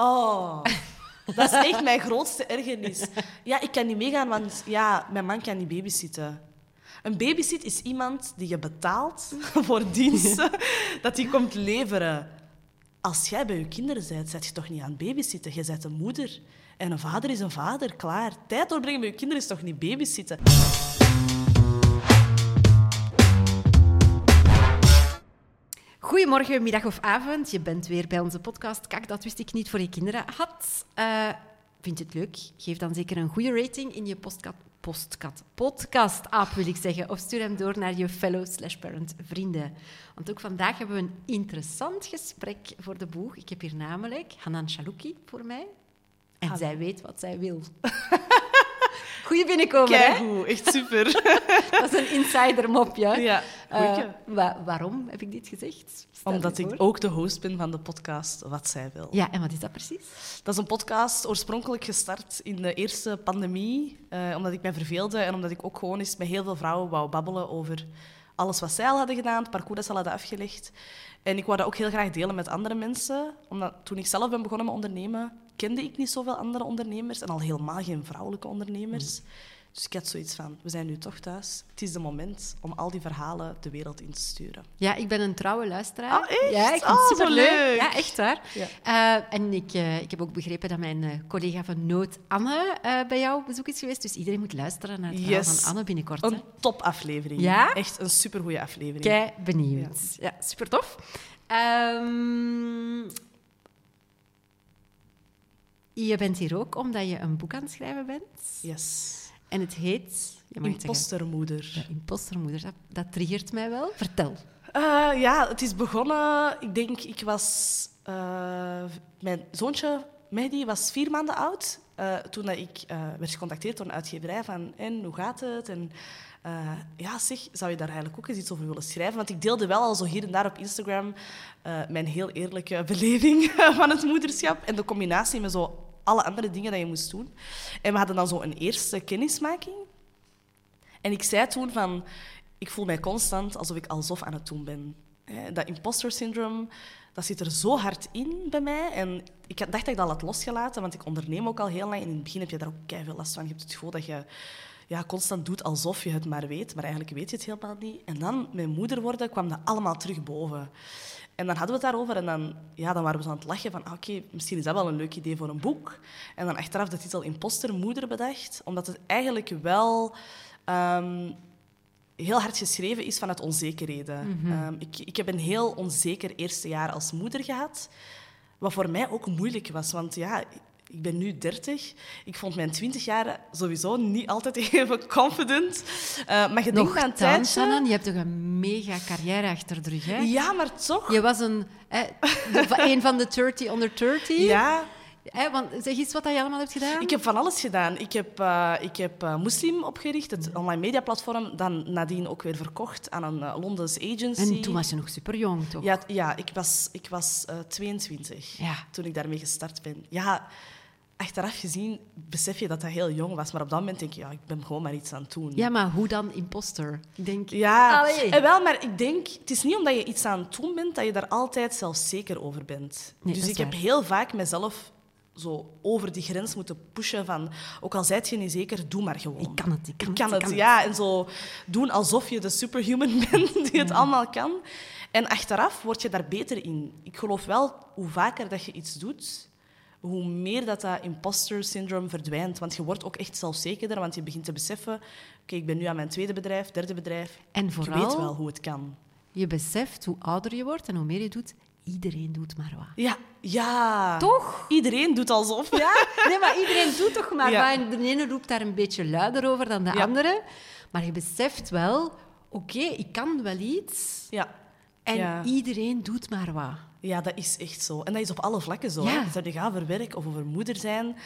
Oh, dat is echt mijn grootste ergernis. Ja, ik kan niet meegaan, want ja, mijn man kan niet babysitten. Een babysit is iemand die je betaalt voor diensten dat die komt leveren. Als jij bij je kinderen bent, zet je toch niet aan babysitten. Je bent een moeder. En een vader is een vader, klaar. Tijd doorbrengen met je kinderen is toch niet babysitten. Goedemorgen, middag of avond. Je bent weer bij onze podcast Kak, dat wist ik niet voor je kinderen had. Uh, vind je het leuk? Geef dan zeker een goede rating in je postkat, postkat, podcast-app, wil ik zeggen. Of stuur hem door naar je fellow slash parent vrienden. Want ook vandaag hebben we een interessant gesprek voor de boeg. Ik heb hier namelijk Hanan Chalouki voor mij. En zij weet wat zij wil. Goeie binnenkomen, hè? echt super. dat is een insider-mopje. Ja, uh, waarom heb ik dit gezegd? Omdat ik ook de host ben van de podcast Wat Zij Wil. Ja, en wat is dat precies? Dat is een podcast oorspronkelijk gestart in de eerste pandemie, uh, omdat ik mij verveelde en omdat ik ook gewoon eens met heel veel vrouwen wou babbelen over alles wat zij al hadden gedaan, het parcours dat ze al hadden afgelegd. En ik wou dat ook heel graag delen met andere mensen, omdat toen ik zelf ben begonnen met ondernemen, kende ik niet zoveel andere ondernemers en al helemaal geen vrouwelijke ondernemers. Mm. Dus ik had zoiets van, we zijn nu toch thuis. Het is de moment om al die verhalen de wereld in te sturen. Ja, ik ben een trouwe luisteraar. Oh, echt? Ja, ik vind het oh, superleuk. Ja, echt waar. Ja. Uh, en ik, uh, ik heb ook begrepen dat mijn uh, collega van Nood, Anne, bij jou op bezoek is geweest. Dus iedereen moet luisteren naar het verhaal van Anne binnenkort. Een topaflevering. Ja? Echt een supergoeie aflevering. Kei benieuwd. Ja, ja super tof. Um, je bent hier ook omdat je een boek aan het schrijven bent. Yes. En het heet... Impostermoeder. Ja, impostermoeder, dat, dat triggert mij wel. Vertel. Uh, ja, het is begonnen... Ik denk, ik was... Uh, mijn zoontje, Mehdi, was vier maanden oud. Uh, toen dat ik werd gecontacteerd door een uitgeverij van... En, hoe gaat het? En ja, zeg, zou je daar eigenlijk ook eens iets over willen schrijven? Want ik deelde wel al zo hier en daar op Instagram mijn heel eerlijke beleving van het moederschap. En de combinatie met zo alle andere dingen die je moest doen. En we hadden dan zo een eerste kennismaking. En ik zei toen van, ik voel mij constant alsof ik alsof aan het doen ben. Dat imposter syndroom, dat zit er zo hard in bij mij. En ik dacht dat ik dat had losgelaten, want ik onderneem ook al heel lang. En in het begin heb je daar ook veel last van. Je hebt het gevoel dat je ja, constant doet alsof je het maar weet, maar eigenlijk weet je het helemaal niet. En dan, mijn moeder worden, kwam dat allemaal terug boven. En dan hadden we het daarover en dan, ja, dan waren we zo aan het lachen van ah, oké, misschien is dat wel een leuk idee voor een boek. En dan achteraf de titel Imposter Moeder bedacht, omdat het eigenlijk wel um, heel hard geschreven is vanuit onzekerheden. Mm -hmm. um, ik, ik heb een heel onzeker eerste jaar als moeder gehad, wat voor mij ook moeilijk was, want ja, ik ben nu 30. Ik vond mijn 20 jaar sowieso niet altijd even confident. Uh, maar je denkt aan tijd. Shannon, je hebt toch een mega carrière achter de rug, hè? Ja, maar toch. Je was een, eh, een van de 30 onder 30. Ja. Eh, want zeg eens wat je allemaal hebt gedaan. Ik heb van alles gedaan. Ik heb, uh, ik heb uh, Muslim opgericht, het online mediaplatform. Dan nadien ook weer verkocht aan een uh, Londens agency. En toen was je nog super jong, toch? Ja, ja ik was, ik was 22 ja. toen ik daarmee gestart ben. Ja, achteraf gezien besef je dat dat heel jong was. Maar op dat moment denk je, ja, ik ben gewoon maar iets aan het doen. Ja, maar hoe dan imposter? Ik denk... Ja, en wel, maar ik denk... Het is niet omdat je iets aan het doen bent, dat je daar altijd zelfzeker over bent. Nee, dus ik heb heel vaak mezelf zo over die grens moeten pushen van... Ook al zijt je niet zeker, doe maar gewoon. Ik kan het, ik kan, ik kan het. het, ja. En zo doen alsof je de superhuman bent die het ja. allemaal kan. En achteraf word je daar beter in. Ik geloof wel, hoe vaker dat je iets doet hoe meer dat, dat imposter syndroom verdwijnt. Want je wordt ook echt zelfzekerder, want je begint te beseffen... Oké, ik ben nu aan mijn tweede bedrijf, derde bedrijf. En vooral, je weet wel hoe het kan. Je beseft hoe ouder je wordt en hoe meer je doet... Iedereen doet maar wat. Ja, ja. Toch? Iedereen doet alsof. Ja, nee, maar iedereen doet toch maar ja. wat. En de ene roept daar een beetje luider over dan de ja. andere. Maar je beseft wel... Oké, okay, ik kan wel iets. Ja. En ja. iedereen doet maar wat. Ja, dat is echt zo. En dat is op alle vlakken zo. Ja. Dat je gaat over werk of over moeder zijn.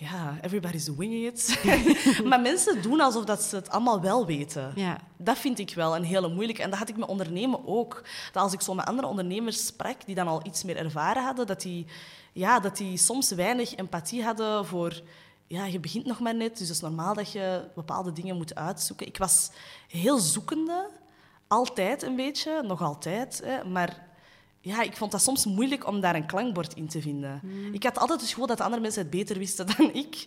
Ja, everybody's winging it. maar mensen doen alsof dat ze het allemaal wel weten. Ja. Dat vind ik wel een hele moeilijke. En dat had ik met ondernemen ook. Dat als ik zo met andere ondernemers sprak, die dan al iets meer ervaren hadden, dat die, ja, dat die soms weinig empathie hadden voor... Ja, je begint nog maar net, dus het is normaal dat je bepaalde dingen moet uitzoeken. Ik was heel zoekende. Altijd een beetje, nog altijd. Hè, maar ja, ik vond dat soms moeilijk om daar een klankbord in te vinden. Hmm. Ik had altijd het gevoel dat de andere mensen het beter wisten dan ik.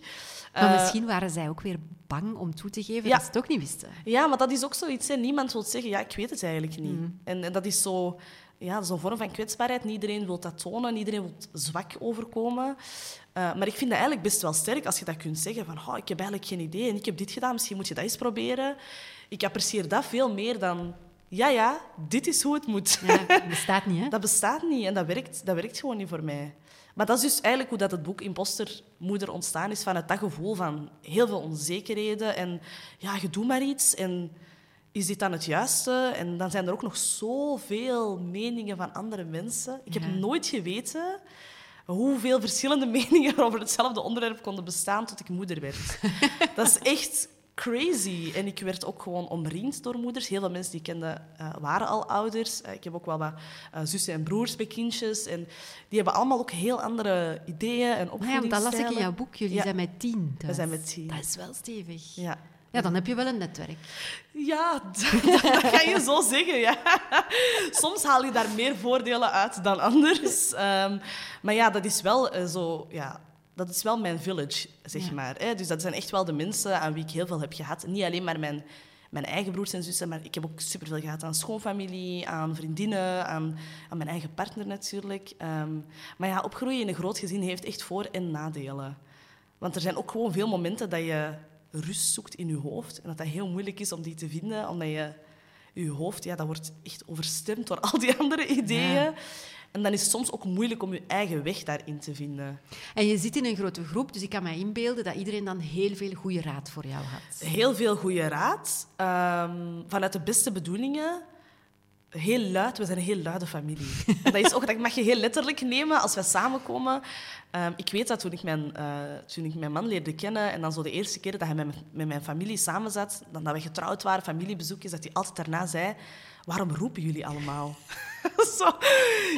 Maar Eh, misschien waren zij ook weer bang om toe te geven Ja. dat ze het ook niet wisten. Ja, maar dat is ook zoiets. Hè. Niemand wil zeggen, ja, ik weet het eigenlijk niet. Mm. En, en dat is zo, ja, zo'n vorm van kwetsbaarheid. Niet iedereen wil dat tonen, iedereen wil zwak overkomen. Eh, maar ik vind dat eigenlijk best wel sterk als je dat kunt zeggen. Van, oh, ik heb eigenlijk geen idee en ik heb dit gedaan, misschien moet je dat eens proberen. Ik apprecieer dat veel meer dan, ja, ja, dit is hoe het moet. Ja, dat bestaat niet, hè? Dat bestaat niet en dat werkt, dat werkt gewoon niet voor mij. Maar dat is dus eigenlijk hoe dat het boek Impostermoeder ontstaan is. Vanuit dat gevoel van heel veel onzekerheden. En ja, je doet maar iets. En is dit dan het juiste? En dan zijn er ook nog zoveel meningen van andere mensen. Ik heb Ja. nooit geweten hoeveel verschillende meningen over hetzelfde onderwerp konden bestaan tot ik moeder werd. dat is echt crazy. En ik werd ook gewoon omringd door moeders. Heel veel mensen die ik kende eh, waren al ouders. Eh, ik heb ook wel wat eh, zussen en broers bij kindjes. En die hebben allemaal ook heel andere ideeën en Maar ja, want dat las ik in opvoedingsstijlen. jouw boek. Jullie Ja. zijn met tien. We thuis. zijn met tien. Dat is wel stevig. Ja. Ja, dan heb je wel een netwerk. Ja, dat, dat ga je zo zeggen, ja. Soms haal je daar meer voordelen uit dan anders. Ehm, maar ja, dat is wel zo... Ja, dat is wel mijn village, zeg Ja. maar. Hè. Dus dat zijn echt wel de mensen aan wie ik heel veel heb gehad. Niet alleen maar mijn, mijn eigen broers en zussen, maar ik heb ook superveel gehad aan schoonfamilie, aan vriendinnen, aan, aan mijn eigen partner natuurlijk. Ehm, maar ja, opgroeien in een groot gezin heeft echt voor- en nadelen. Want er zijn ook gewoon veel momenten dat je rust zoekt in je hoofd. En dat dat heel moeilijk is om die te vinden, omdat je je hoofd, ja, dat wordt echt overstemd door al die andere ideeën. Ja. En dan is het soms ook moeilijk om je eigen weg daarin te vinden. En je zit in een grote groep, dus ik kan me inbeelden dat iedereen dan heel veel goede raad voor jou had. Heel veel goede raad, ehm, vanuit de beste bedoelingen. Heel luid, we zijn een heel luide familie. En dat, is ook, dat mag je heel letterlijk nemen als we samenkomen. Ehm, ik weet dat toen ik, mijn, eh, toen ik mijn man leerde kennen en dan zo de eerste keer dat hij met, met mijn familie samen zat, dan dat we getrouwd waren, familiebezoekjes, dat hij altijd daarna zei, waarom roepen jullie allemaal? zo,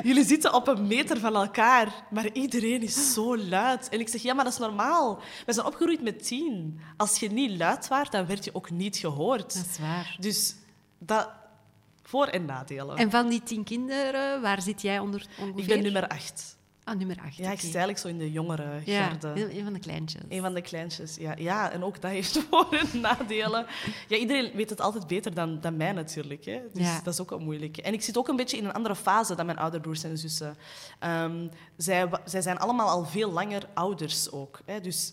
jullie zitten op een meter van elkaar, maar iedereen is zo luid. En ik zeg, ja, maar dat is normaal. We zijn opgegroeid met tien. Als je niet luid waart, dan werd je ook niet gehoord. Dat is waar. Dus dat... Voor- en nadelen. En van die tien kinderen, waar zit jij onder ongeveer? ik ben nummer acht. Ah, nummer. Ja, ik zit eigenlijk zo in de jongere Ja, garde. een van de kleintjes. Een van de kleintjes, ja. ja. En ook dat heeft voor- en nadelen. Ja, iedereen weet het altijd beter dan, dan mij natuurlijk. Hè. Dus Ja. dat is ook wel moeilijk. En ik zit ook een beetje in een andere fase dan mijn ouderbroers en zussen. Ehm, zij, zij zijn allemaal al veel langer ouders ook. Hè. Dus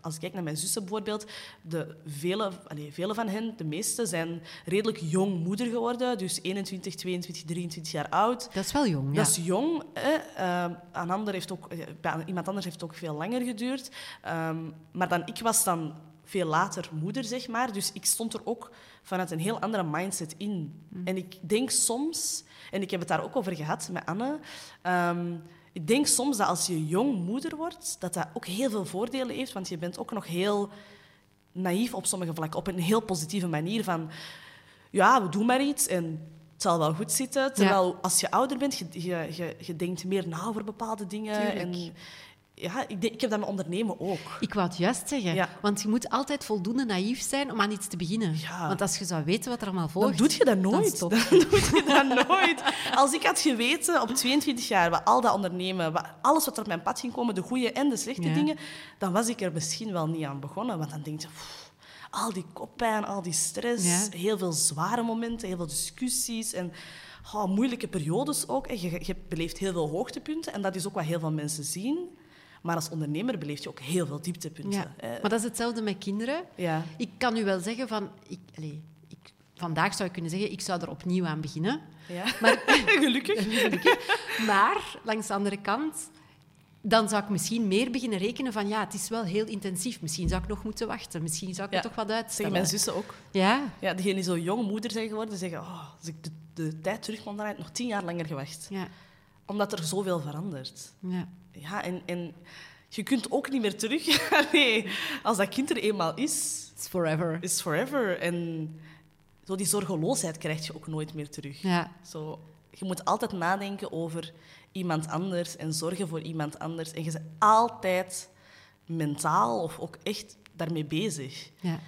als ik kijk naar mijn zussen bijvoorbeeld, de vele, allee, vele van hen, de meeste, zijn redelijk jong moeder geworden. Dus 21, 22, 23 jaar oud. Dat is wel jong, ja. Dat is jong. Hè. Een ander heeft ook, eh, bij iemand anders heeft het ook veel langer geduurd. Ehm, maar dan, ik was dan veel later moeder, zeg maar. Dus ik stond er ook vanuit een heel andere mindset in. En ik denk soms, en ik heb het daar ook over gehad met Anne... ehm, ik denk soms dat als je jong moeder wordt, dat dat ook heel veel voordelen heeft. Want je bent ook nog heel naïef op sommige vlakken. Op een heel positieve manier van... Ja, we doen maar iets en het zal wel goed zitten. Terwijl als je ouder bent, je, je, je, je denkt meer na over bepaalde dingen. Tuurlijk. En ja, ik, denk, ik heb dat met ondernemen ook. Ik wou het juist zeggen. Ja. Want je moet altijd voldoende naïef zijn om aan iets te beginnen. Ja. Want als je zou weten wat er allemaal volgt... Dan doe je dat nooit. stop Dan, je. doe je dat nooit. Als ik had geweten op 22 jaar wat al dat ondernemen, wat, alles wat er op mijn pad ging komen, de goede en de slechte Ja. dingen, dan was ik er misschien wel niet aan begonnen. Want dan denk je, pff, al die koppijn, al die stress, heel veel zware momenten, heel veel discussies en oh, moeilijke periodes ook. Je, je beleeft heel veel hoogtepunten en dat is ook wat heel veel mensen zien. Maar als ondernemer beleef je ook heel veel dieptepunten. Ja. Maar dat is hetzelfde met kinderen. ja. Ik kan u wel zeggen van... Ik, allez, ik, vandaag zou ik kunnen zeggen, ik zou er opnieuw aan beginnen. ja. Maar, Gelukkig. maar langs de andere kant... Dan zou ik misschien meer beginnen rekenen van... Ja, het is wel heel intensief. Misschien zou ik nog moeten wachten. Misschien zou ik Ja. het toch wat Zeggen uitstellen. mijn zussen ook. Ja, Ja, diegenen die zo jong moeder zijn geworden, zeggen... Oh, als ik de, de tijd terug kon draaien, nog tien jaar langer gewacht. ja, Omdat er zoveel verandert. ja. Ja, en, en je kunt ook niet meer terug. nee, als dat kind er eenmaal is, It's forever. is forever. En zo die zorgeloosheid krijg je ook nooit meer terug. Ja, Zo, je moet altijd nadenken over iemand anders en zorgen voor iemand anders. En je bent altijd mentaal of ook echt daarmee bezig. ja.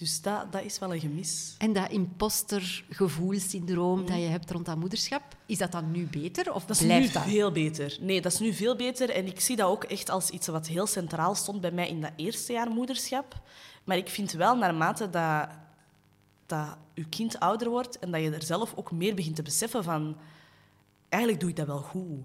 Dus dat, dat is wel een gemis. En dat impostergevoelsyndroom dat je hebt rond dat moederschap, is dat dan nu beter of Dat is nu dat? veel beter. Nee, dat is nu veel beter. En ik zie dat ook echt als iets wat heel centraal stond bij mij in dat eerste jaar moederschap. Maar ik vind wel, naarmate dat, dat je kind ouder wordt en dat je er zelf ook meer begint te beseffen van... Eigenlijk doe ik dat wel goed.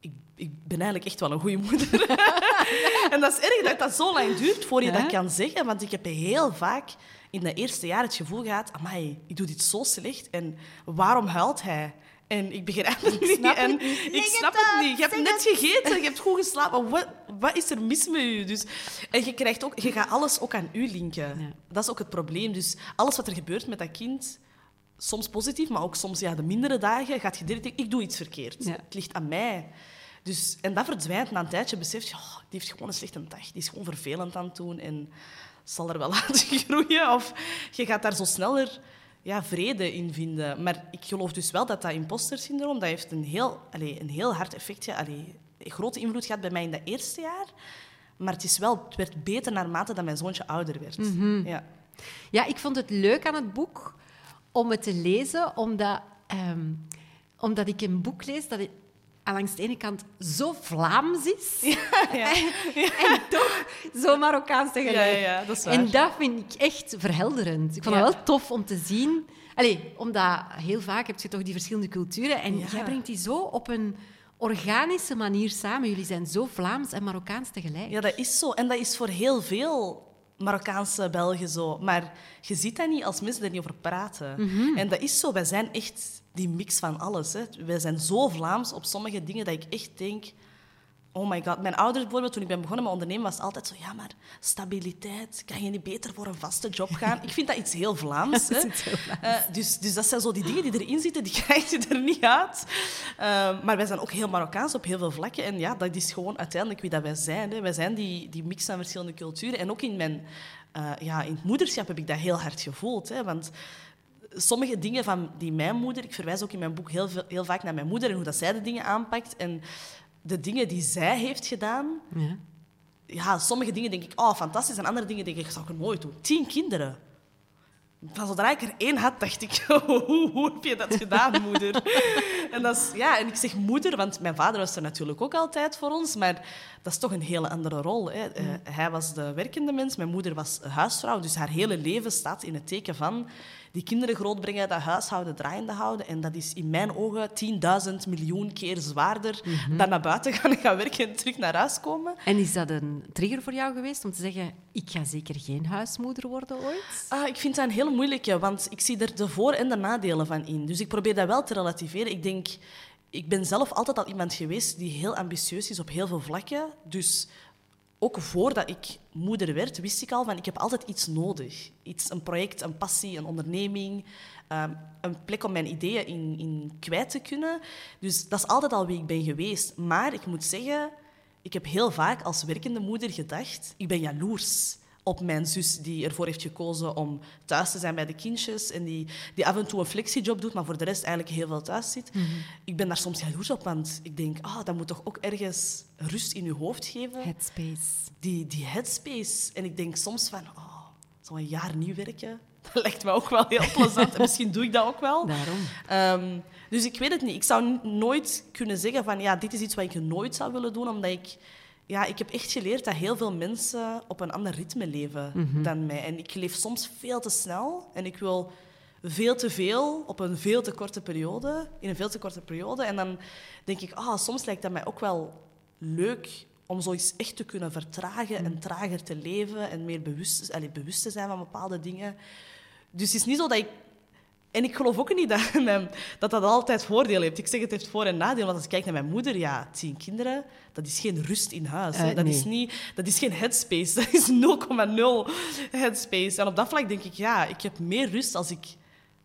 Ik, ik ben eigenlijk echt wel een goede moeder. en dat is erg dat dat zo lang duurt voor je dat kan zeggen. Want ik heb heel vaak in dat eerste jaar het gevoel gehad... Amai, ik doe dit zo slecht. En waarom huilt hij? En ik begrijp het niet. snap en. Ik snap het niet. Je hebt net gegeten, je hebt goed geslapen. Wat, wat is er mis met je? Dus, en je, krijgt ook, je gaat alles ook aan u linken. Ja. Dat is ook het probleem. Dus alles wat er gebeurt met dat kind, soms positief, maar ook soms ja, de mindere dagen, gaat je direct denken, ik doe iets verkeerd. Ja. Het ligt aan mij. Dus, en dat verdwijnt na een tijdje. Beseft je, oh, die heeft gewoon een slechte dag. Die is gewoon vervelend aan het doen en zal er wel laten groeien. Of je gaat daar zo sneller ja, vrede in vinden. Maar ik geloof dus wel dat dat imposter-syndroom, dat heeft een heel, allee, een heel hard effect, ja, allee, een grote invloed gehad bij mij in dat eerste jaar. Maar het, is wel, het werd beter naarmate dat mijn zoontje ouder werd. ja. Ja, ik vond het leuk aan het boek om het te lezen, omdat, ehm, omdat ik een boek lees dat ik- aan langs de ene kant zo Vlaams is Ja. en toch zo Marokkaans tegelijk. Ja, dat. En dat vind ik echt verhelderend. Ik vond het wel tof om te zien. Allee, omdat heel vaak heb je toch die verschillende culturen en jij brengt die zo op een organische manier samen. Jullie zijn zo Vlaams en Marokkaans tegelijk. Ja, dat is zo. En dat is voor heel veel Marokkaanse Belgen zo. Maar je ziet dat niet als mensen er niet over praten. En dat is zo. Wij zijn echt die mix van alles. Hè. Wij zijn zo Vlaams op sommige dingen dat ik echt denk... Oh my god. Mijn ouders bijvoorbeeld, toen ik ben begonnen met ondernemen, was het altijd zo... Ja, maar stabiliteit. Kan je niet beter voor een vaste job gaan? Ik vind dat iets heel Vlaams. Hè. Dat is iets heel Vlaams. Eh, dus, dus dat zijn zo die dingen die erin zitten, die krijg je er niet uit. Eh, maar wij zijn ook heel Marokkaans op heel veel vlakken. En ja, dat is gewoon uiteindelijk wie dat wij zijn. Hè. Wij zijn die, die mix van verschillende culturen. En ook in mijn eh, ja, in het moederschap heb ik dat heel hard gevoeld. Hè. Want sommige dingen van die mijn moeder... Ik verwijs ook in mijn boek heel, veel, heel vaak naar mijn moeder en hoe dat zij de dingen aanpakt. En de dingen die zij heeft gedaan... Ja. Ja, sommige dingen denk ik, oh, fantastisch. En andere dingen denk ik, dat zou ik nooit doen. Tien kinderen. Van zodra ik er één had, dacht ik, hoe, hoe heb je dat gedaan, moeder? en, dat is, ja, en ik zeg moeder, want mijn vader was er natuurlijk ook altijd voor ons, maar dat is toch een hele andere rol. Hè. Eh, hij was de werkende mens, mijn moeder was huisvrouw, dus haar hele leven staat in het teken van die kinderen grootbrengen, dat huishouden draaiende houden. En dat is in mijn ogen 10.000 miljoen keer zwaarder dan naar buiten gaan gaan werken en terug naar huis komen. En is dat een trigger voor jou geweest om te zeggen: ik ga zeker geen huismoeder worden ooit? Ah, ik vind dat een hele moeilijke, want ik zie er de voor- en de nadelen van in. Dus ik probeer dat wel te relativeren. Ik denk, ik ben zelf altijd al iemand geweest die heel ambitieus is op heel veel vlakken. Dus ook voordat ik moeder werd, wist ik al van ik heb altijd iets nodig. Iets, een project, een passie, een onderneming, ehm, een plek om mijn ideeën in, in kwijt te kunnen. Dus dat is altijd al wie ik ben geweest. Maar ik moet zeggen, ik heb heel vaak als werkende moeder gedacht, ik ben jaloers op mijn zus die ervoor heeft gekozen om thuis te zijn bij de kindjes en die, die af en toe een flexiejob doet, maar voor de rest eigenlijk heel veel thuis zit. Ik ben daar soms jaloers op, want ik denk, ah, dat moet toch ook ergens rust in je hoofd geven Headspace. die, die headspace. En ik denk soms van, oh, zo'n jaar niet werken, dat lijkt me ook wel heel plezant. En misschien doe ik dat ook wel. Daarom. Ehm, dus ik weet het niet. Ik zou nooit kunnen zeggen van, ja, dit is iets wat ik nooit zou willen doen, omdat ik... Ja, ik heb echt geleerd dat heel veel mensen op een ander ritme leven dan mij. En ik leef soms veel te snel en ik wil veel te veel op een veel te korte periode, in een veel te korte periode. En dan denk ik, ah, soms lijkt dat mij ook wel leuk om zoiets echt te kunnen vertragen en trager te leven en meer bewust, allee, bewust te zijn van bepaalde dingen. Dus het is niet zo dat ik en ik geloof ook niet dat mijn- dat, dat altijd voordeel heeft. Ik zeg het heeft voor- en nadeel. Want als ik kijk naar mijn moeder, ja, tien kinderen, dat is geen rust in huis. Eh, dat, nee. is niet, dat is geen headspace. Dat is 0,0 headspace. En op dat vlak denk ik, ja, ik heb meer rust als ik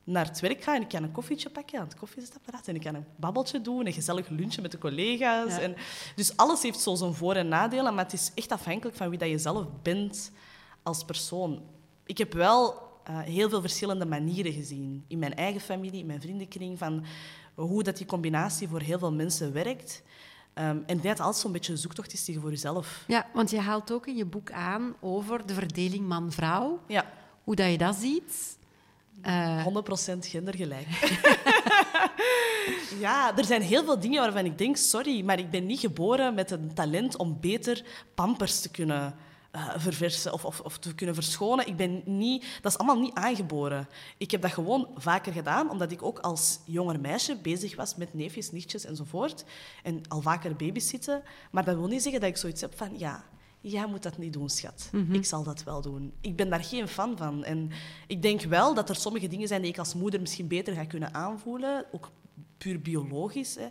naar het werk ga en ik kan een koffietje pakken aan het koffiezetapparaat en ik kan een babbeltje doen, een gezellig lunchje met de collega's. Ja. En, dus alles heeft zo zijn voor- en nadelen, maar het is echt afhankelijk van wie dat je zelf bent als persoon. Ik heb wel eh, heel veel verschillende manieren gezien in mijn eigen familie, in mijn vriendenkring, van hoe dat die combinatie voor heel veel mensen werkt. Ehm, en dat altijd zo'n beetje een zoektocht is tegen voor jezelf. Ja, want je haalt ook in je boek aan over de verdeling man-vrouw. Ja, hoe dat je dat ziet. Uh, 100% gendergelijk. ja, er zijn heel veel dingen waarvan ik denk, sorry, maar ik ben niet geboren met een talent om beter pampers te kunnen uh, verversen of, of, of, te kunnen verschonen. Ik ben niet, dat is allemaal niet aangeboren. Ik heb dat gewoon vaker gedaan, omdat ik ook als jonger meisje bezig was met neefjes, nichtjes enzovoort. En al vaker babysitten. Maar dat wil niet zeggen dat ik zoiets heb van, ja, jij moet dat niet doen, schat. Mhm. Ik zal dat wel doen. Ik ben daar geen fan van. En ik denk wel dat er sommige dingen zijn die ik als moeder misschien beter ga kunnen aanvoelen. Ook puur biologisch. Hè.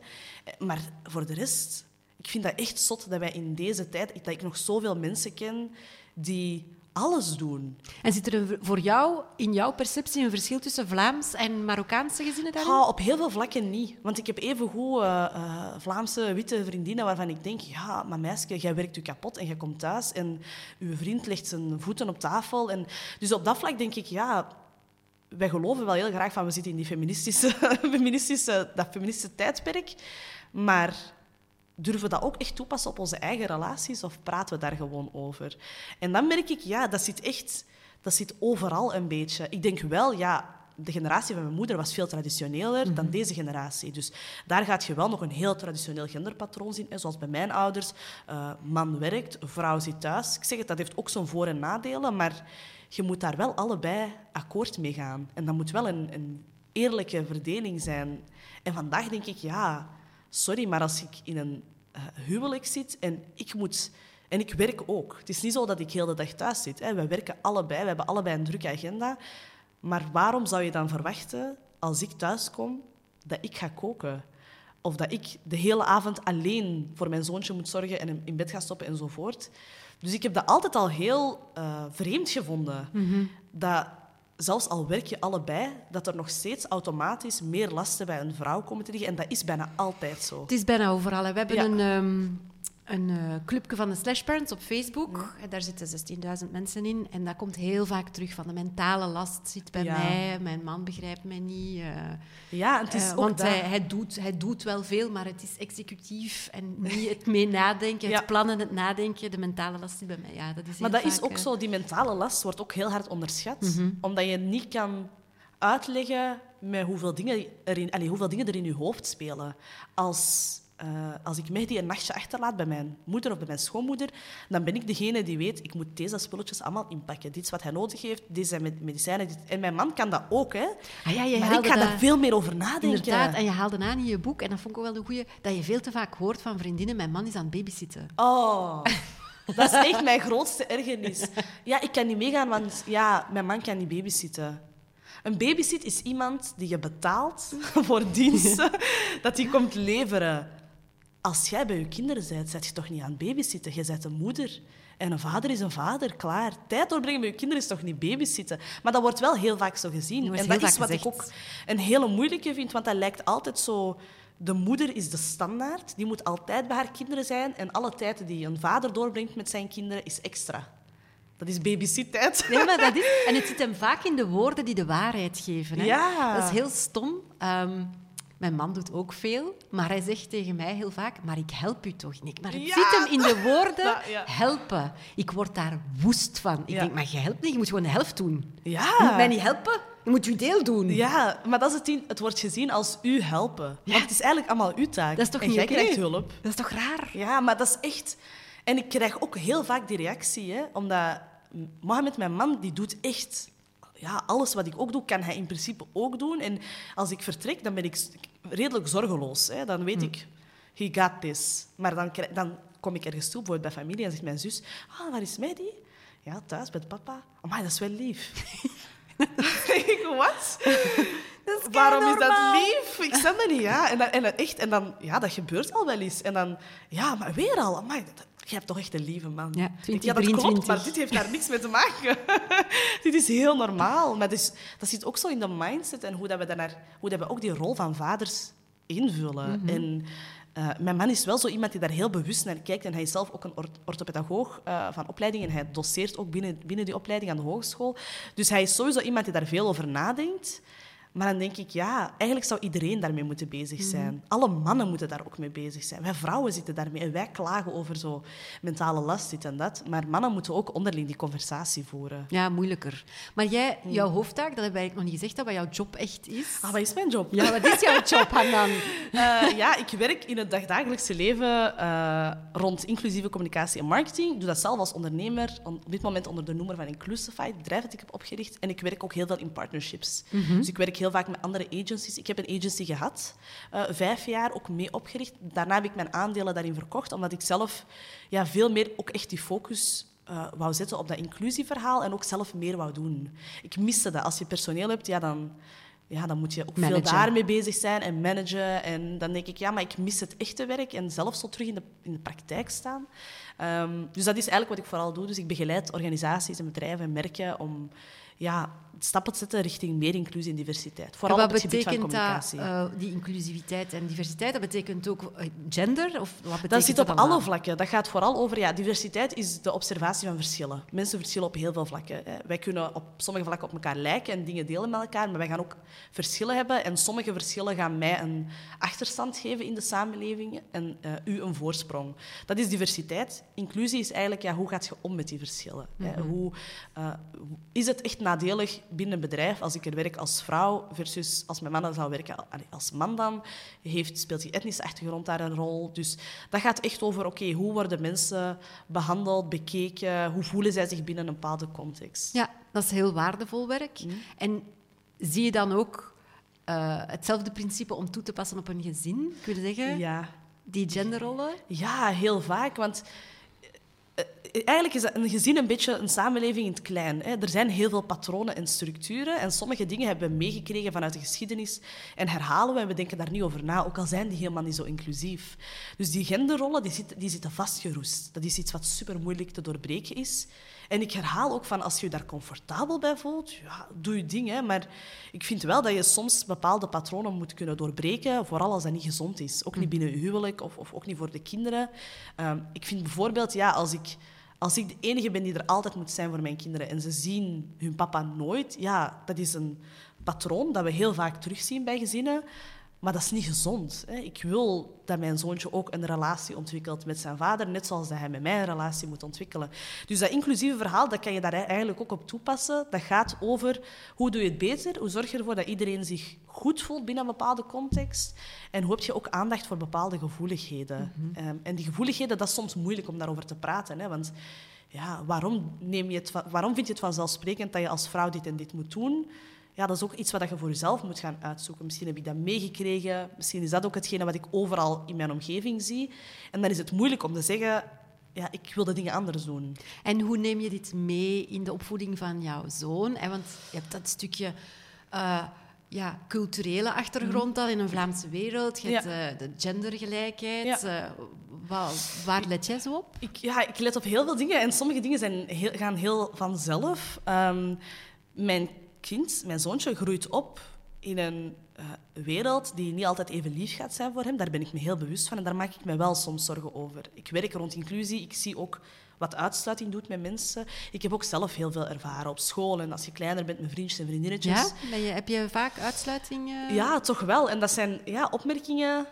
Maar voor de rest ik vind dat echt zot dat wij in deze tijd, dat ik nog zoveel mensen ken die alles doen. En zit er voor jou, in jouw perceptie, een verschil tussen Vlaams en Marokkaanse gezinnen daarin? Op heel veel vlakken niet. Want ik heb even goed uh, uh, Vlaamse witte vriendinnen waarvan ik denk, ja, maar meisje, jij werkt je kapot en je komt thuis en uw vriend legt zijn voeten op tafel. En dus op dat vlak denk ik, ja, wij geloven wel heel graag van we zitten in die feministische, feministische, dat feministische tijdperk. Maar durven we dat ook echt toepassen op onze eigen relaties of praten we daar gewoon over? En dan merk ik, ja, dat zit echt dat zit overal een beetje. Ik denk wel, ja, de generatie van mijn moeder was veel traditioneler dan deze generatie. Dus daar gaat je wel nog een heel traditioneel genderpatroon zien. Zoals bij mijn ouders. Uh, man werkt, vrouw zit thuis. Ik zeg het, dat heeft ook zijn voor- en nadelen. Maar je moet daar wel allebei akkoord mee gaan. En dat moet wel een, een eerlijke verdeling zijn. En vandaag denk ik, ja sorry, maar als ik in een uh, huwelijk zit en ik moet... En ik werk ook. Het is niet zo dat ik heel de dag thuis zit. Hè. We werken allebei, we hebben allebei een drukke agenda. Maar waarom zou je dan verwachten, als ik thuis kom, dat ik ga koken? Of dat ik de hele avond alleen voor mijn zoontje moet zorgen en hem in bed ga stoppen enzovoort. Dus ik heb dat altijd al heel uh, vreemd gevonden. Mm -hmm. Dat zelfs al werk je allebei, dat er nog steeds automatisch meer lasten bij een vrouw komen te liggen. En dat is bijna altijd zo. Het is bijna overal. We hebben ja. een, um, een uh, clubje van de Slash Parents op Facebook. Ja. Daar zitten 16.000 mensen in. En dat komt heel vaak terug van de mentale last zit bij ja. mij. Mijn man begrijpt mij niet. Uh, ja, het is uh, ook Want hij, hij, doet, hij doet wel veel, maar het is executief. En niet het mee nadenken, het plannen, het nadenken. De mentale last zit bij mij. Ja, dat is maar dat vaak, is ook zo. Die mentale last wordt ook heel hard onderschat. Mm -hmm. Omdat je niet kan uitleggen met hoeveel dingen, erin, allez, hoeveel dingen er in je hoofd spelen. Als... Uh, als ik Mehdi een nachtje achterlaat bij mijn moeder of bij mijn schoonmoeder, dan ben ik degene die weet, ik moet deze spulletjes allemaal inpakken. Dit is wat hij nodig heeft, dit zijn medicijnen. Dit... En mijn man kan dat ook, hè. Ah, ja, maar ik ga dat... daar veel meer over nadenken. Inderdaad, en je haalde aan in je boek, en dat vond ik ook wel een goeie, dat je veel te vaak hoort van vriendinnen, mijn man is aan het babysitten. Oh... Dat is echt mijn grootste ergernis. Ja, ik kan niet meegaan, want ja, mijn man kan niet babysitten. Een babysit is iemand die je betaalt voor diensten, dat die komt leveren. Als jij bij je kinderen bent, zet je toch niet aan het babysitten. Je bent een moeder. En een vader is een vader, klaar. Tijd doorbrengen met je kinderen is toch niet babysitten. Maar dat wordt wel heel vaak zo gezien. Dat en dat is wat gezegd. ik ook een hele moeilijke vind, want dat lijkt altijd zo... De moeder is de standaard. Die moet altijd bij haar kinderen zijn. En alle tijd die een vader doorbrengt met zijn kinderen is extra. Dat is babysit-tijd. Nee, maar dat is... En het zit hem vaak in de woorden die de waarheid geven. Hè? Ja. Dat is heel stom. Um, mijn man doet ook veel, maar hij zegt tegen mij heel vaak, maar ik help u toch niet. Maar het Ja. zit hem in de woorden ja. helpen. Ik word daar woest van. Ik Ja. denk, maar je helpt niet, je moet gewoon de helft doen. Ja. Je moet mij niet helpen, je moet je deel doen. Ja, maar dat is het. Het wordt gezien als u helpen. Want het is eigenlijk allemaal uw taak. Dat is toch en niet jij krijgt hulp. Dat is toch raar? Ja, maar dat is echt... En ik krijg ook heel vaak die reactie, hè, omdat Mohamed, mijn man, die doet echt... Ja, alles wat ik ook doe, kan hij in principe ook doen. En als ik vertrek, dan ben ik redelijk zorgeloos. Hè. Dan weet ik, he got this. Maar dan, dan kom ik ergens toe, bijvoorbeeld bij familie, en zegt mijn zus... Ah, waar is Mehdi? Ja, thuis, met papa. Amai, dat is wel lief. ik, wat? Waarom is dat lief? Ik snap dat niet, ja. En, dan, en, dan echt, en dan, ja, dat gebeurt al wel eens. En dan, ja, maar weer al. Amai, dat, jij hebt toch echt een lieve man. Ja, Ik denk, 20, ja, dat klopt, 23. maar dit heeft daar niks mee te maken. dit is heel normaal. Maar dus, dat zit ook zo in de mindset en hoe, dat we, daarnaar, hoe dat we ook die rol van vaders invullen. Mhm. En eh, mijn man is wel zo iemand die daar heel bewust naar kijkt. En hij is zelf ook een ort- orthopedagoog eh, van opleiding. En hij doseert ook binnen, binnen die opleiding aan de hogeschool. Dus hij is sowieso iemand die daar veel over nadenkt. Maar dan denk ik, ja, eigenlijk zou iedereen daarmee moeten bezig zijn. Alle mannen moeten daar ook mee bezig zijn. Wij vrouwen zitten daarmee en wij klagen over zo mentale last, dit en dat. Maar mannen moeten ook onderling die conversatie voeren. Ja, moeilijker. Maar jij, jouw hoofdtaak, dat hebben wij eigenlijk nog niet gezegd, dat wat jouw job echt is. Ah, wat is mijn job? Ja, wat is jouw job, Hanan? Eh, ja, ik werk in het dagdagelijkse leven eh, rond inclusieve communicatie en marketing. Ik doe dat zelf als ondernemer, on- op dit moment onder de noemer van Inclusify, het bedrijf dat ik heb opgericht. En ik werk ook heel veel in partnerships. Dus ik werk heel vaak met andere agencies. Ik heb een agency gehad, eh, vijf jaar ook mee opgericht. Daarna heb ik mijn aandelen daarin verkocht, omdat ik zelf ja, veel meer ook echt die focus eh, wou zetten op dat inclusieverhaal en ook zelf meer wou doen. Ik miste dat. Als je personeel hebt, ja, dan, ja, dan moet je ook Managen. veel daarmee bezig zijn en managen. En dan denk ik, ja, maar ik mis het echte werk en zelf zo terug in de, in de praktijk staan. Ehm, dus dat is eigenlijk wat ik vooral doe. Dus ik begeleid organisaties en bedrijven en merken om ja, stappen te zetten richting meer inclusie en diversiteit. Vooral En op wat het gebied van betekent dat, communicatie. eh, die inclusiviteit en diversiteit? Dat betekent ook eh, gender? Of wat betekent Dat zit op alle vlakken. Dat gaat vooral over... Ja, diversiteit is de observatie van verschillen. Mensen verschillen op heel veel vlakken. Hè. Wij kunnen op sommige vlakken op elkaar lijken en dingen delen met elkaar, maar wij gaan ook verschillen hebben. En sommige verschillen gaan mij een achterstand geven in de samenleving en eh, u een voorsprong. Dat is diversiteit. Inclusie is eigenlijk, ja, hoe gaat je om met die verschillen? hè? Hoe, eh, hoe- is het echt nadelig binnen een bedrijf als ik er werk als vrouw versus als mijn man zou werken als man dan? Heeft, speelt die etnische achtergrond daar een rol? Dus dat gaat echt over, oké, hoe worden mensen behandeld, bekeken? Hoe voelen zij zich binnen een bepaalde context? Ja, dat is heel waardevol werk. En zie je dan ook eh, hetzelfde principe om toe te passen op een gezin? Ik wil zeggen, Ja. die genderrollen. Ja, heel vaak. Want eigenlijk is een gezin een beetje een samenleving in het klein. Er zijn heel veel patronen en structuren. En sommige dingen hebben we meegekregen vanuit de geschiedenis en herhalen we en we denken daar niet over na, ook al zijn die helemaal niet zo inclusief. Dus die genderrollen die zitten, die zitten vastgeroest. Dat is iets wat super moeilijk te doorbreken is. En ik herhaal ook van, als je je daar comfortabel bij voelt, ja, doe je ding. Hè. Maar ik vind wel dat je soms bepaalde patronen moet kunnen doorbreken, vooral als dat niet gezond is. Ook niet binnen je huwelijk of, of ook niet voor de kinderen. Ehm, ik vind bijvoorbeeld, ja, als ik, als ik de enige ben die er altijd moet zijn voor mijn kinderen en ze zien hun papa nooit, ja, dat is een patroon dat we heel vaak terugzien bij gezinnen. Maar dat is niet gezond. Hè. Ik wil dat mijn zoontje ook een relatie ontwikkelt met zijn vader, net zoals dat hij met mij een relatie moet ontwikkelen. Dus dat inclusieve verhaal, dat kan je daar eigenlijk ook op toepassen. Dat gaat over hoe doe je het beter, hoe zorg je ervoor dat iedereen zich goed voelt binnen een bepaalde context en hoe heb je ook aandacht voor bepaalde gevoeligheden. Ehm, en die gevoeligheden, dat is soms moeilijk om daarover te praten, hè, want ja, waarom, neem je het, waarom vind je het vanzelfsprekend dat je als vrouw dit en dit moet doen? Ja, dat is ook iets wat je voor jezelf moet gaan uitzoeken. Misschien heb ik dat meegekregen. Misschien is dat ook hetgene wat ik overal in mijn omgeving zie. En dan is het moeilijk om te zeggen... Ja, ik wil de dingen anders doen. En hoe neem je dit mee in de opvoeding van jouw zoon? Want je hebt dat stukje eh, ja, culturele achtergrond al in een Vlaamse wereld. Je hebt Mhm. Ja. eh, de gendergelijkheid. Ja. eh, wa- waar let jij zo op? Ik, ja, ik let op heel veel dingen en sommige dingen zijn heel, gaan heel vanzelf. Ehm, mijn kind, mijn zoontje, groeit op in een eh, wereld die niet altijd even lief gaat zijn voor hem. Daar ben ik me heel bewust van en daar maak ik me wel soms zorgen over. Ik werk rond inclusie, ik zie ook wat uitsluiting doet met mensen. Ik heb ook zelf heel veel ervaren op school en als je kleiner bent met vriendjes en vriendinnetjes. Ja? Je, heb je vaak uitsluiting? eh? Ja, toch wel. En dat zijn ja, opmerkingen,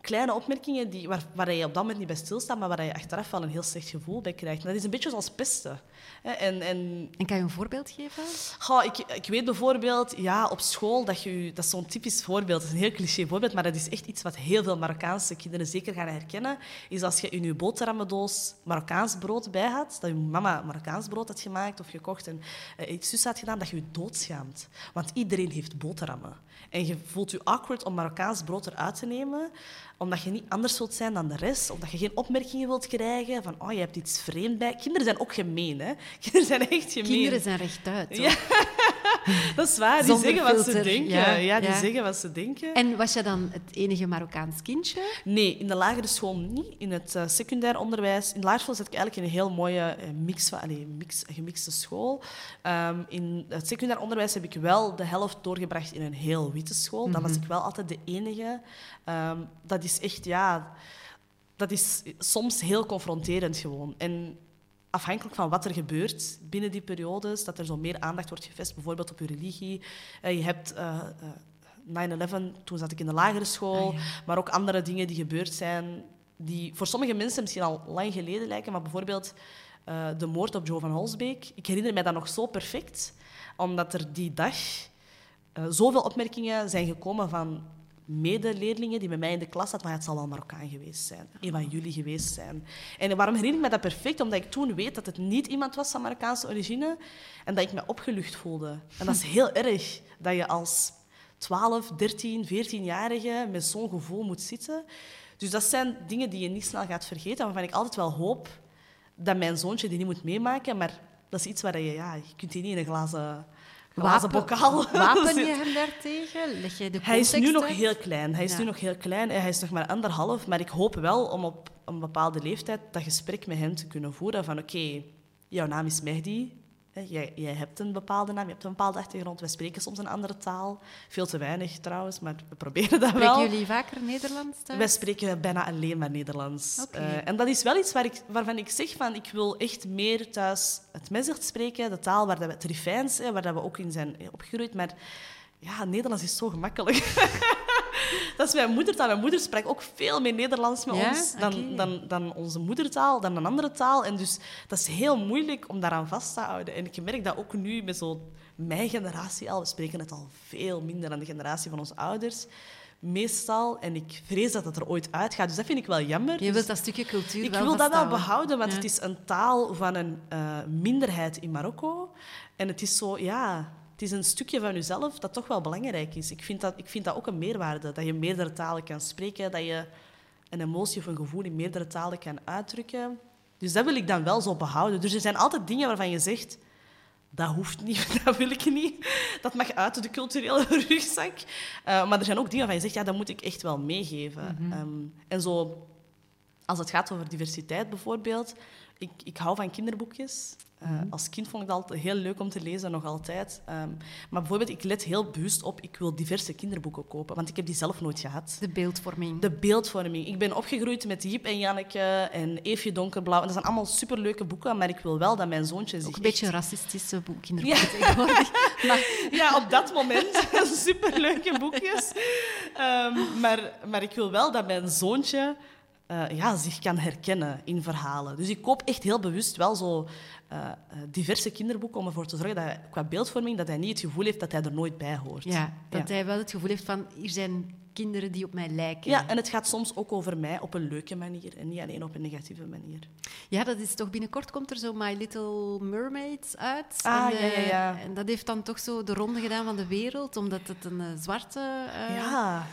kleine opmerkingen die, waar, waar je op dat moment niet bij stilstaat, maar waar je achteraf wel een heel slecht gevoel bij krijgt. En dat is een beetje zoals pesten. En, en En kan je een voorbeeld geven? Goh, ik, ik weet bijvoorbeeld, ja, op school, dat, je, dat is zo'n typisch voorbeeld, dat is een heel cliché voorbeeld, maar dat is echt iets wat heel veel Marokkaanse kinderen zeker gaan herkennen, is als je in je boterhammendoos Marokkaans brood bij had, dat je mama Marokkaans brood had gemaakt of gekocht en eh, iets zus had gedaan, dat je je doodschaamt. Want iedereen heeft boterhammen. En je voelt je awkward om Marokkaans brood eruit te nemen, omdat je niet anders wilt zijn dan de rest, omdat je geen opmerkingen wilt krijgen van, oh, je hebt iets vreemd bij. Kinderen zijn ook gemeen, hè. Kinderen zijn echt gemeen. Kinderen zijn rechtuit. Ja. Dat is waar, die Zonder zeggen wat ze denken. ja, Ja, die ja. zeggen wat ze denken. En was je dan het enige Marokkaans kindje? Nee, in de lagere school niet. In het eh, secundair onderwijs. In de lagere school zat ik eigenlijk in een heel mooie eh, mix van, allee, mix, gemixte school. Ehm, in het secundair onderwijs heb ik wel de helft doorgebracht in een heel witte school. Dan was ik wel altijd de enige. Ehm, dat is echt, ja... Dat is soms heel confronterend gewoon. En afhankelijk van wat er gebeurt binnen die periodes, dat er zo meer aandacht wordt gevestigd, bijvoorbeeld op je religie. Eh, je hebt eh, eh, 9-11, toen zat ik in de lagere school, Ah, ja. maar ook andere dingen die gebeurd zijn, die voor sommige mensen misschien al lang geleden lijken, maar bijvoorbeeld eh, de moord op Joe van Holsbeek. Ik herinner mij dat nog zo perfect, omdat er die dag eh, zoveel opmerkingen zijn gekomen van medeleerlingen die met mij in de klas zaten, van het zal wel Marokkaan geweest zijn, een van jullie geweest zijn. En waarom herinner ik me dat perfect? Omdat ik toen weet dat het niet iemand was van Marokkaanse origine en dat ik me opgelucht voelde. En dat is heel erg, dat je als 12, 13, 14-jarige met zo'n gevoel moet zitten. Dus dat zijn dingen die je niet snel gaat vergeten, waarvan ik altijd wel hoop dat mijn zoontje die niet moet meemaken, maar dat is iets waar je, ja, je kunt die niet in een glazen, glazen bokaal Wapen je hem daartegen? Leg jij de Hij is nu nog heel klein. Hij is Ja. nu nog heel klein. en Hij is nog maar anderhalf. Maar ik hoop wel om op een bepaalde leeftijd dat gesprek met hem te kunnen voeren. Van oké, jouw naam is Mehdi. Jij, jij hebt een bepaalde naam, je hebt een bepaalde achtergrond. Wij spreken soms een andere taal. Veel te weinig trouwens, maar we proberen dat wel. Spreken jullie vaker Nederlands thuis? Wij spreken bijna alleen maar Nederlands. Oké. Eh, en dat is wel iets waar ik, waarvan ik zeg van ik wil echt meer thuis het Mezert spreken, de taal waar dat we het Rifijns, waar dat we ook in zijn opgegroeid. Maar ja, Nederlands is zo gemakkelijk. dat is mijn moedertaal. Mijn moeder spreekt ook veel meer Nederlands met Ja? ons dan, dan, dan onze moedertaal, dan een andere taal. En dus dat is heel moeilijk om daaraan vast te houden. En ik merk dat ook nu met zo mijn generatie al. We spreken het al veel minder dan de generatie van onze ouders. Meestal. En ik vrees dat het er ooit uitgaat. Dus dat vind ik wel jammer. Je Dus wilt dat stukje cultuur ik wel wil dat wel behouden, want Ja. het is een taal van een eh, minderheid in Marokko. En het is zo, ja, het is een stukje van jezelf dat toch wel belangrijk is. Ik vind dat, ik vind dat ook een meerwaarde, dat je meerdere talen kan spreken, dat je een emotie of een gevoel in meerdere talen kan uitdrukken. Dus dat wil ik dan wel zo behouden. Dus er zijn altijd dingen waarvan je zegt, dat hoeft niet, dat wil ik niet. Dat mag uit de culturele rugzak. Eh, maar er zijn ook dingen waarvan je zegt, ja, dat moet ik echt wel meegeven. Ehm, en zo, als het gaat over diversiteit bijvoorbeeld, ik, ik hou van kinderboekjes. Eh, Als kind vond ik het altijd heel leuk om te lezen, nog altijd. Ehm, maar bijvoorbeeld, ik let heel bewust op, ik wil diverse kinderboeken kopen, want ik heb die zelf nooit gehad. De beeldvorming. De beeldvorming. Ik ben opgegroeid met Jip en Janneke en Eefje Donkerblauw. En dat zijn allemaal superleuke boeken, maar ik wil wel dat mijn zoontje zich Ook een echt- beetje racistische boek, kinderboeken tegenwoordig. Maar Ja, op dat moment. Superleuke boekjes. Ehm, maar, maar ik wil wel dat mijn zoontje eh, ja, zich kan herkennen in verhalen. Dus ik koop echt heel bewust wel zo eh, eh, diverse kinderboeken om ervoor te zorgen dat hij, qua beeldvorming dat hij niet het gevoel heeft dat hij er nooit bij hoort. ja, dat Ja. hij wel het gevoel heeft van, hier zijn kinderen die op mij lijken. Ja, en het gaat soms ook over mij op een leuke manier en niet alleen op een negatieve manier. Ja, dat is toch binnenkort komt er zo My Little Mermaid uit. Ah, en, ja, ja, ja. En dat heeft dan toch zo de ronde gedaan van de wereld, omdat het een zwarte... ja,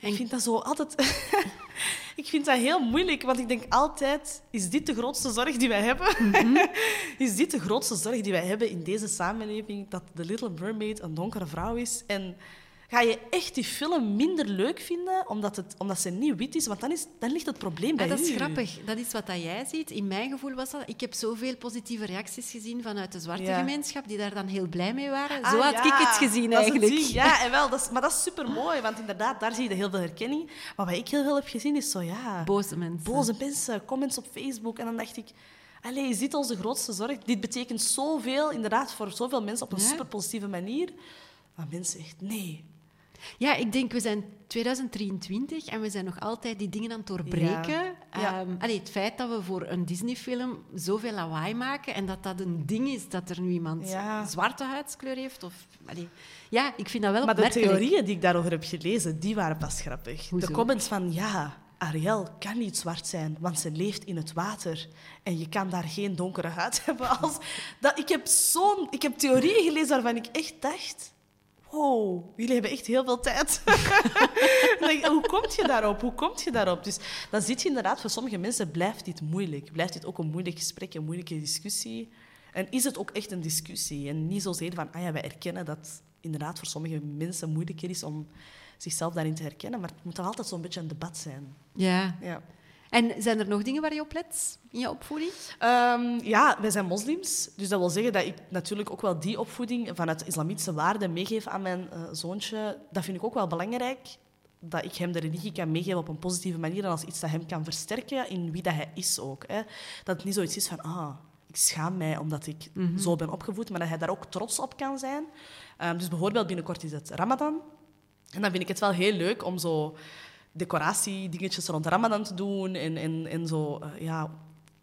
en- ik vind dat zo altijd... ik vind dat heel moeilijk, want ik denk altijd... Is dit de grootste zorg die wij hebben? Mhm. is dit de grootste zorg die wij hebben in deze samenleving? Dat The Little Mermaid een donkere vrouw is? En ga je echt die film minder leuk vinden omdat, het, omdat ze niet wit is? Want dan, is, dan ligt het probleem bij Ja, dat is u. grappig. Dat is wat dat jij ziet. In mijn gevoel was dat... Ik heb zoveel positieve reacties gezien vanuit de zwarte Ja. gemeenschap, die daar dan heel blij mee waren. Ah, Zo had ja, ik het gezien, dat is het eigenlijk. Ja, en wel, dat is, maar dat is super mooi, want inderdaad, daar zie je heel veel herkenning. Maar wat ik heel veel heb gezien is zo, ja, Boze mensen. boze mensen, comments op Facebook. En dan dacht ik, allee, is dit onze grootste zorg? Dit betekent zoveel, inderdaad, voor zoveel mensen op een Ja. super positieve manier. Maar mensen echt, nee. Ja, ik denk, we zijn 2023 en we zijn nog altijd die dingen aan het doorbreken. Ja. Ehm, allee, het feit dat we voor een Disney-film zoveel lawaai maken en dat dat een ding is dat er nu iemand Ja. zwarte huidskleur heeft. Of, allee, ja, ik vind dat wel Maar de theorieën die ik daarover heb gelezen, die waren pas grappig. Hoezo? De comments van, ja, Ariel kan niet zwart zijn, want ze leeft in het water. En je kan daar geen donkere huid hebben. Als... Dat, ik, heb zo'n, ik heb theorieën gelezen waarvan ik echt dacht... Wow, jullie hebben echt heel veel tijd. Denk Hoe kom je daarop? Hoe kom je daarop? Dus dan zit je inderdaad, voor sommige mensen blijft dit moeilijk. Blijft dit ook een moeilijk gesprek, een moeilijke discussie. En is het ook echt een discussie? En niet zozeer van, ah ja, wij erkennen dat inderdaad voor sommige mensen moeilijker is om zichzelf daarin te herkennen. Maar het moet toch altijd zo'n beetje een debat zijn. Ja. Ja. En zijn er nog dingen waar je op let in je opvoeding? Ehm, ja, wij zijn moslims. Dus dat wil zeggen dat ik natuurlijk ook wel die opvoeding vanuit islamitische waarden meegeef aan mijn eh, zoontje. Dat vind ik ook wel belangrijk. Dat ik hem de religie kan meegeven op een positieve manier en als iets dat hem kan versterken in wie dat hij is ook. Hè. Dat het niet zoiets is van, ah, ik schaam mij omdat ik zo ben opgevoed, maar dat hij daar ook trots op kan zijn. Ehm, dus bijvoorbeeld binnenkort is het Ramadan. En dan vind ik het wel heel leuk om zo decoratiedingetjes rond Ramadan te doen en, en, en zo, eh, ja,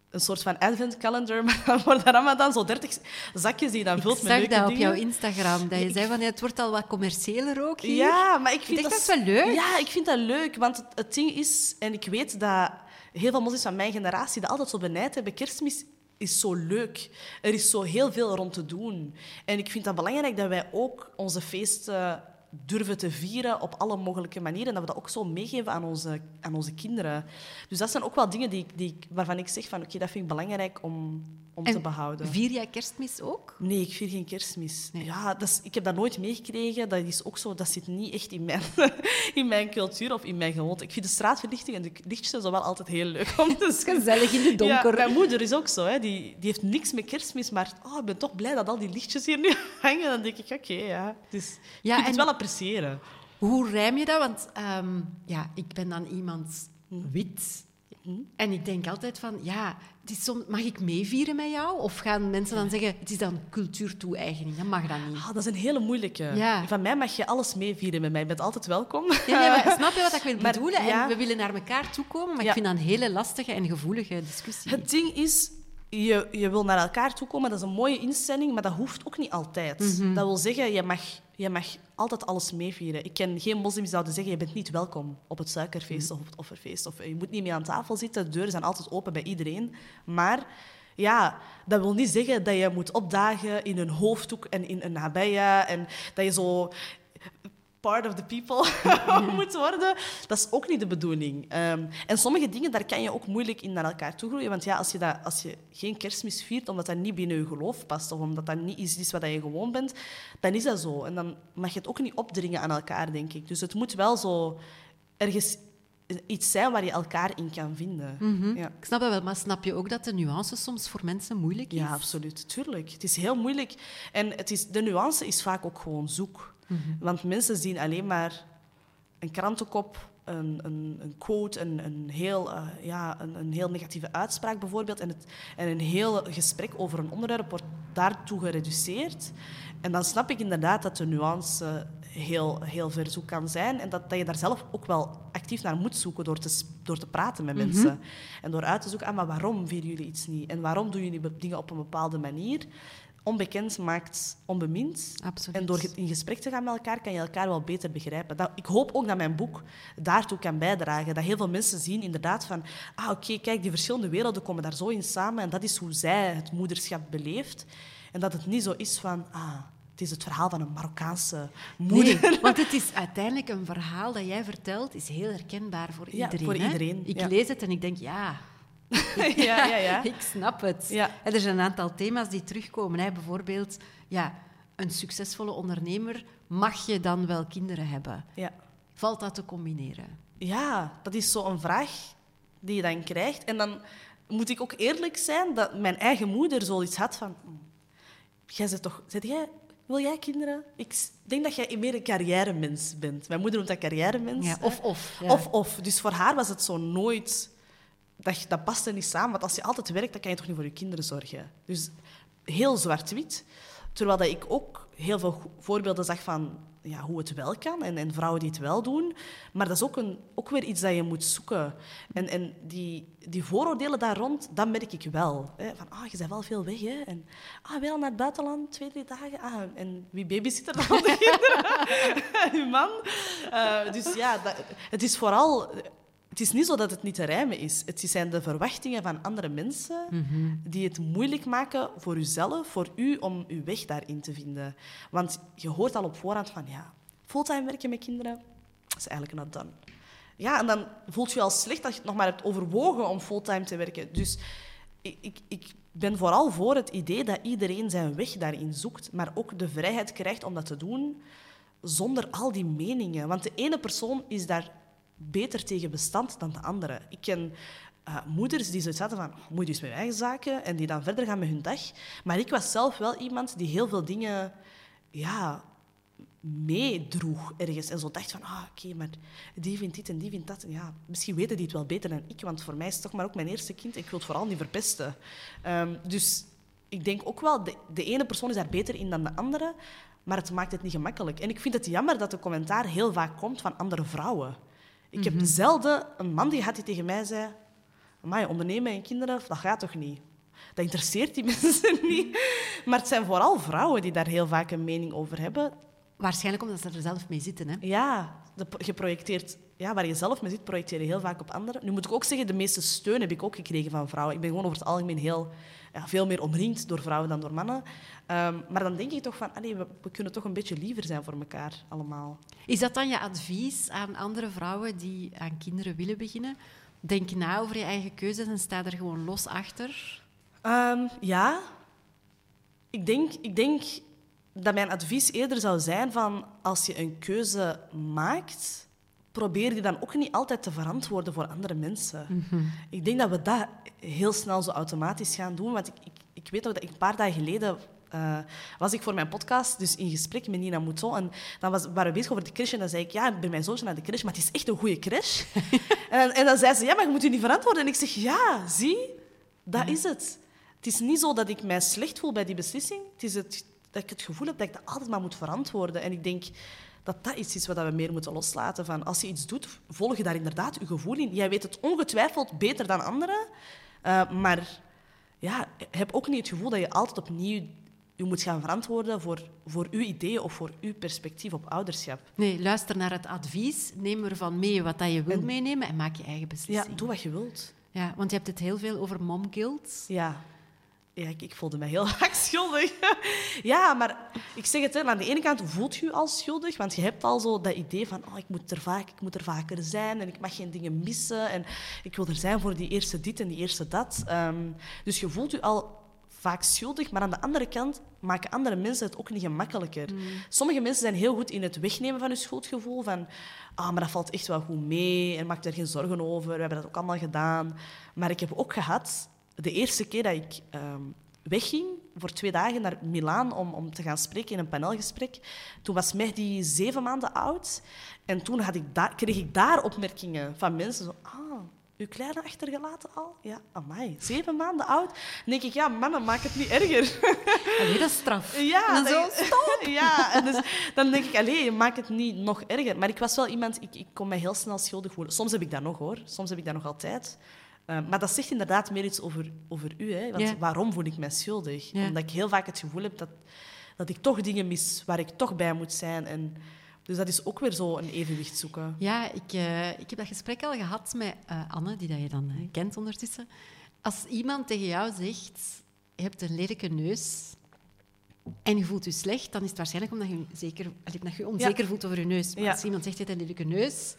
een soort van advent calendar, maar voor de Ramadan zo 30 zakjes die je dan vult Ik met zag leuke dat op dingen. jouw Instagram, dat je zei van ja, het wordt al wat commerciëler ook hier. Ja, maar ik vind Ik dat, wel leuk. Ja, ik vind dat leuk, want het, het ding is, en ik weet dat heel veel moslims van mijn generatie dat altijd zo benijd hebben, kerstmis is zo leuk. Er is zo heel veel rond te doen. En ik vind dat belangrijk dat wij ook onze feesten durven te vieren op alle mogelijke manieren. En dat we dat ook zo meegeven aan onze, aan onze kinderen. Dus dat zijn ook wel dingen die, die, waarvan ik zeg van oké, dat vind ik belangrijk om, om te En behouden. vier jij kerstmis ook? Nee, ik vier geen kerstmis. Nee. Ja, dat is, ik heb dat nooit meegekregen. Dat is ook zo, dat zit niet echt in mijn, in mijn cultuur of in mijn gewoonte. Ik vind de straatverlichting en de lichtjes zo wel altijd heel leuk om te zien. Gezellig in de donker. Ja, mijn moeder is ook zo. Hè. Die, die heeft niks met kerstmis, maar oh, ik ben toch blij dat al die lichtjes hier nu hangen. Dan denk ik, oké, ja. Dus Ja, ik vind het wel appreciëren. Hoe rijm je dat? Want ehm, ja, ik ben dan iemand Hm. En ik denk altijd van, ja, het is som- mag ik meevieren met jou? Of gaan mensen dan zeggen, het is dan cultuurtoe-eigening, dat mag dan niet. Ah, dat is een hele moeilijke. Ja. Van mij mag je alles meevieren met mij. Je bent altijd welkom. Nee, nee, maar snap je wat ik wil Maar, bedoelen? ja. En we willen naar elkaar toekomen, maar Ja. ik vind dat een hele lastige en gevoelige discussie. Het ding is, je, je wil naar elkaar toe komen, dat is een mooie instelling, maar dat hoeft ook niet altijd. Mhm. Dat wil zeggen, je mag, je mag altijd alles meevieren. Ik ken geen moslims die zouden zeggen, je bent niet welkom op het suikerfeest Mhm. of op het offerfeest. Of je moet niet mee aan tafel zitten, de deuren zijn altijd open bij iedereen. Maar ja, dat wil niet zeggen dat je moet opdagen in een hoofddoek en in een abaya en dat je zo part of the people moet worden. Dat is ook niet de bedoeling. Ehm, en sommige dingen, daar kan je ook moeilijk in naar elkaar toe groeien. Want ja, als je, dat, als je geen kerstmis viert, omdat dat niet binnen je geloof past, of omdat dat niet iets is wat je gewoon bent, dan is dat zo. En dan mag je het ook niet opdringen aan elkaar, denk ik. Dus het moet wel zo ergens iets zijn waar je elkaar in kan vinden. ja. Ik snap dat wel, maar snap je ook dat de nuance soms voor mensen moeilijk is? Ja, absoluut. Tuurlijk. Het is heel moeilijk. En het is, de nuance is vaak ook gewoon zoek. Want mensen zien alleen maar een krantenkop, een, een, een quote, een, een, heel, eh, ja, een, een heel negatieve uitspraak bijvoorbeeld. En, het, en een heel gesprek over een onderwerp wordt daartoe gereduceerd. En dan snap ik inderdaad dat de nuance heel, heel ver zoek kan zijn. En dat, dat je daar zelf ook wel actief naar moet zoeken door te, door te praten met mensen. En door uit te zoeken, ah, maar waarom vieren jullie iets niet? En waarom doen jullie dingen op een bepaalde manier? Onbekend maakt onbemind. Absoluut. En door in gesprek te gaan met elkaar, kan je elkaar wel beter begrijpen. Dat, ik hoop ook dat mijn boek daartoe kan bijdragen. Dat heel veel mensen zien inderdaad van... Ah, oké, kijk, die verschillende werelden komen daar zo in samen. En dat is hoe zij het moederschap beleeft. En dat het niet zo is van... Ah, het is het verhaal van een Marokkaanse moeder. Nee, want het is uiteindelijk een verhaal dat jij vertelt, is heel herkenbaar voor Ja, iedereen. voor hè? iedereen, Ik ja. lees het en ik denk, ja, ja, ja, ja. ik snap het. Ja. Er zijn een aantal thema's die terugkomen. Hè. Bijvoorbeeld, ja, een succesvolle ondernemer, mag je dan wel kinderen hebben? ja. Valt dat te combineren? Ja, dat is zo'n vraag die je dan krijgt. En dan moet ik ook eerlijk zijn dat mijn eigen moeder zoiets had van... "Hm, Jij zit toch... Zit jij, wil jij kinderen? Ik denk dat jij meer een carrièremens bent. Mijn moeder noemt dat carrièremens. Ja, hè. of, of. Ja. Of, of. Dus voor haar was het zo nooit... Dat, dat paste niet samen. Want als je altijd werkt, dan kan je toch niet voor je kinderen zorgen. Dus heel zwart-wit. Terwijl dat ik ook heel veel voorbeelden zag van ja, hoe het wel kan en, en vrouwen die het wel doen. Maar dat is ook, een, ook weer iets dat je moet zoeken. En, en die, die vooroordelen daar rond, dat merk ik wel. Hè. Van, ah, je bent wel veel weg, hè. En, ah, wel naar het buitenland, twee, drie dagen. Ah, en wie babysit er dan de kinderen? Man. Eh, dus ja, dat, het is vooral... Het is niet zo dat het niet te rijmen is. Het zijn de verwachtingen van andere mensen die het moeilijk maken voor uzelf, voor u, om uw weg daarin te vinden. Want je hoort al op voorhand van, ja, fulltime werken met kinderen, dat is eigenlijk not done. Ja, en dan voelt je al slecht dat je het nog maar hebt overwogen om fulltime te werken. Dus ik, ik, ik ben vooral voor het idee dat iedereen zijn weg daarin zoekt, maar ook de vrijheid krijgt om dat te doen zonder al die meningen. Want de ene persoon is daar beter tegen bestand dan de andere. Ik ken eh, moeders die zoiets hadden van, oh, moet eens met je eigen zaken, en die dan verder gaan met hun dag. Maar ik was zelf wel iemand die heel veel dingen ja, meedroeg ergens. En zo dacht van, ah, oké, maar die vindt dit en die vindt dat. En ja, misschien weten die het wel beter dan ik, want voor mij is het toch maar ook mijn eerste kind. Ik wil het vooral niet verpesten. Ehm, dus ik denk ook wel, de, de ene persoon is daar beter in dan de andere, maar het maakt het niet gemakkelijk. En ik vind het jammer dat de commentaar heel vaak komt van andere vrouwen. Ik heb zelden een man die had die tegen mij zei... Maar ondernemen en kinderen, dat gaat toch niet? Dat interesseert die mensen niet. Maar het zijn vooral vrouwen die daar heel vaak een mening over hebben. Waarschijnlijk omdat ze er zelf mee zitten. Hè? Ja, de, je projecteert, ja, waar je zelf mee zit, projecteer je heel vaak op anderen. Nu moet ik ook zeggen, de meeste steun heb ik ook gekregen van vrouwen. Ik ben gewoon over het algemeen heel, ja, veel meer omringd door vrouwen dan door mannen. Ehm, maar dan denk ik toch van, allee, we, we kunnen toch een beetje liever zijn voor elkaar allemaal. Is dat dan je advies aan andere vrouwen die aan kinderen willen beginnen? Denk na over je eigen keuzes en sta er gewoon los achter. Ehm, ja, ik denk, ik denk dat mijn advies eerder zou zijn van als je een keuze maakt, probeer die dan ook niet altijd te verantwoorden voor andere mensen. Ik denk dat we dat heel snel zo automatisch gaan doen. Want ik, ik, ik weet nog dat ik een paar dagen geleden uh, was ik voor mijn podcast dus in gesprek met Nina Mouton. En dan was, waren we bezig over de crash. En dan zei ik, ja, ik ben mijn zoontje naar de crash, maar het is echt een goede crash. en, en, dan zei ze, ja, maar je moet je niet verantwoorden. En ik zeg, ja, zie, dat is het. Het is niet zo dat ik mij slecht voel bij die beslissing. Het is het, dat ik het gevoel heb dat ik dat altijd maar moet verantwoorden. En ik denk dat dat iets is wat we meer moeten loslaten. Van als je iets doet, volg je daar inderdaad je gevoel in. Jij weet het ongetwijfeld beter dan anderen. Uh, maar ja, heb ook niet het gevoel dat je altijd opnieuw je moet gaan verantwoorden voor, voor uw ideeën of voor uw perspectief op ouderschap. Nee, luister naar het advies, neem ervan mee wat dat je wil meenemen en maak je eigen beslissing. Ja, doe wat je wilt. Ja, want je hebt het heel veel over mom guilt. Ja. Ja, ik, ik voelde me heel vaak schuldig. ja, maar ik zeg het, hè, aan de ene kant voelt je je al schuldig, want je hebt al zo dat idee van oh, ik, moet er vaak, ik moet er vaker zijn en ik mag geen dingen missen en ik wil er zijn voor die eerste dit en die eerste dat. Um, dus je voelt je al vaak schuldig, maar aan de andere kant maken andere mensen het ook niet gemakkelijker. Mm. Sommige mensen zijn heel goed in het wegnemen van hun schuldgevoel, van ah, maar dat valt echt wel goed mee en maak er geen zorgen over, we hebben dat ook allemaal gedaan. Maar ik heb ook gehad, de eerste keer dat ik um, wegging voor twee dagen naar Milaan om, om te gaan spreken in een panelgesprek, toen was Mehdi zeven maanden oud en toen had ik kreeg ik daar opmerkingen van mensen zo, ah, uw kleine achtergelaten al? Ja, amai. Zeven maanden oud? Dan denk ik, ja, mannen, maak het niet erger. Allee, dat is straf. Ja, en zo, stop! Ja, en dus, dan denk ik, allee, maak het niet nog erger. Maar ik was wel iemand, ik, ik kon mij heel snel schuldig voelen. Soms heb ik dat nog, hoor. Soms heb ik dat nog altijd. Uh, maar dat zegt inderdaad meer iets over, over u. Hè? Want waarom voel ik mij schuldig? Omdat ik heel vaak het gevoel heb dat, dat ik toch dingen mis waar ik toch bij moet zijn. En dus dat is ook weer zo een evenwicht zoeken. Ja, ik, uh, ik heb dat gesprek al gehad met uh, Anne, die dat je dan uh, kent ondertussen. Als iemand tegen jou zegt, je hebt een lelijke neus en je voelt je slecht, dan is het waarschijnlijk omdat je, zeker, dat je onzeker ja. voelt over je neus. Maar als iemand zegt, je hebt een lelijke neus,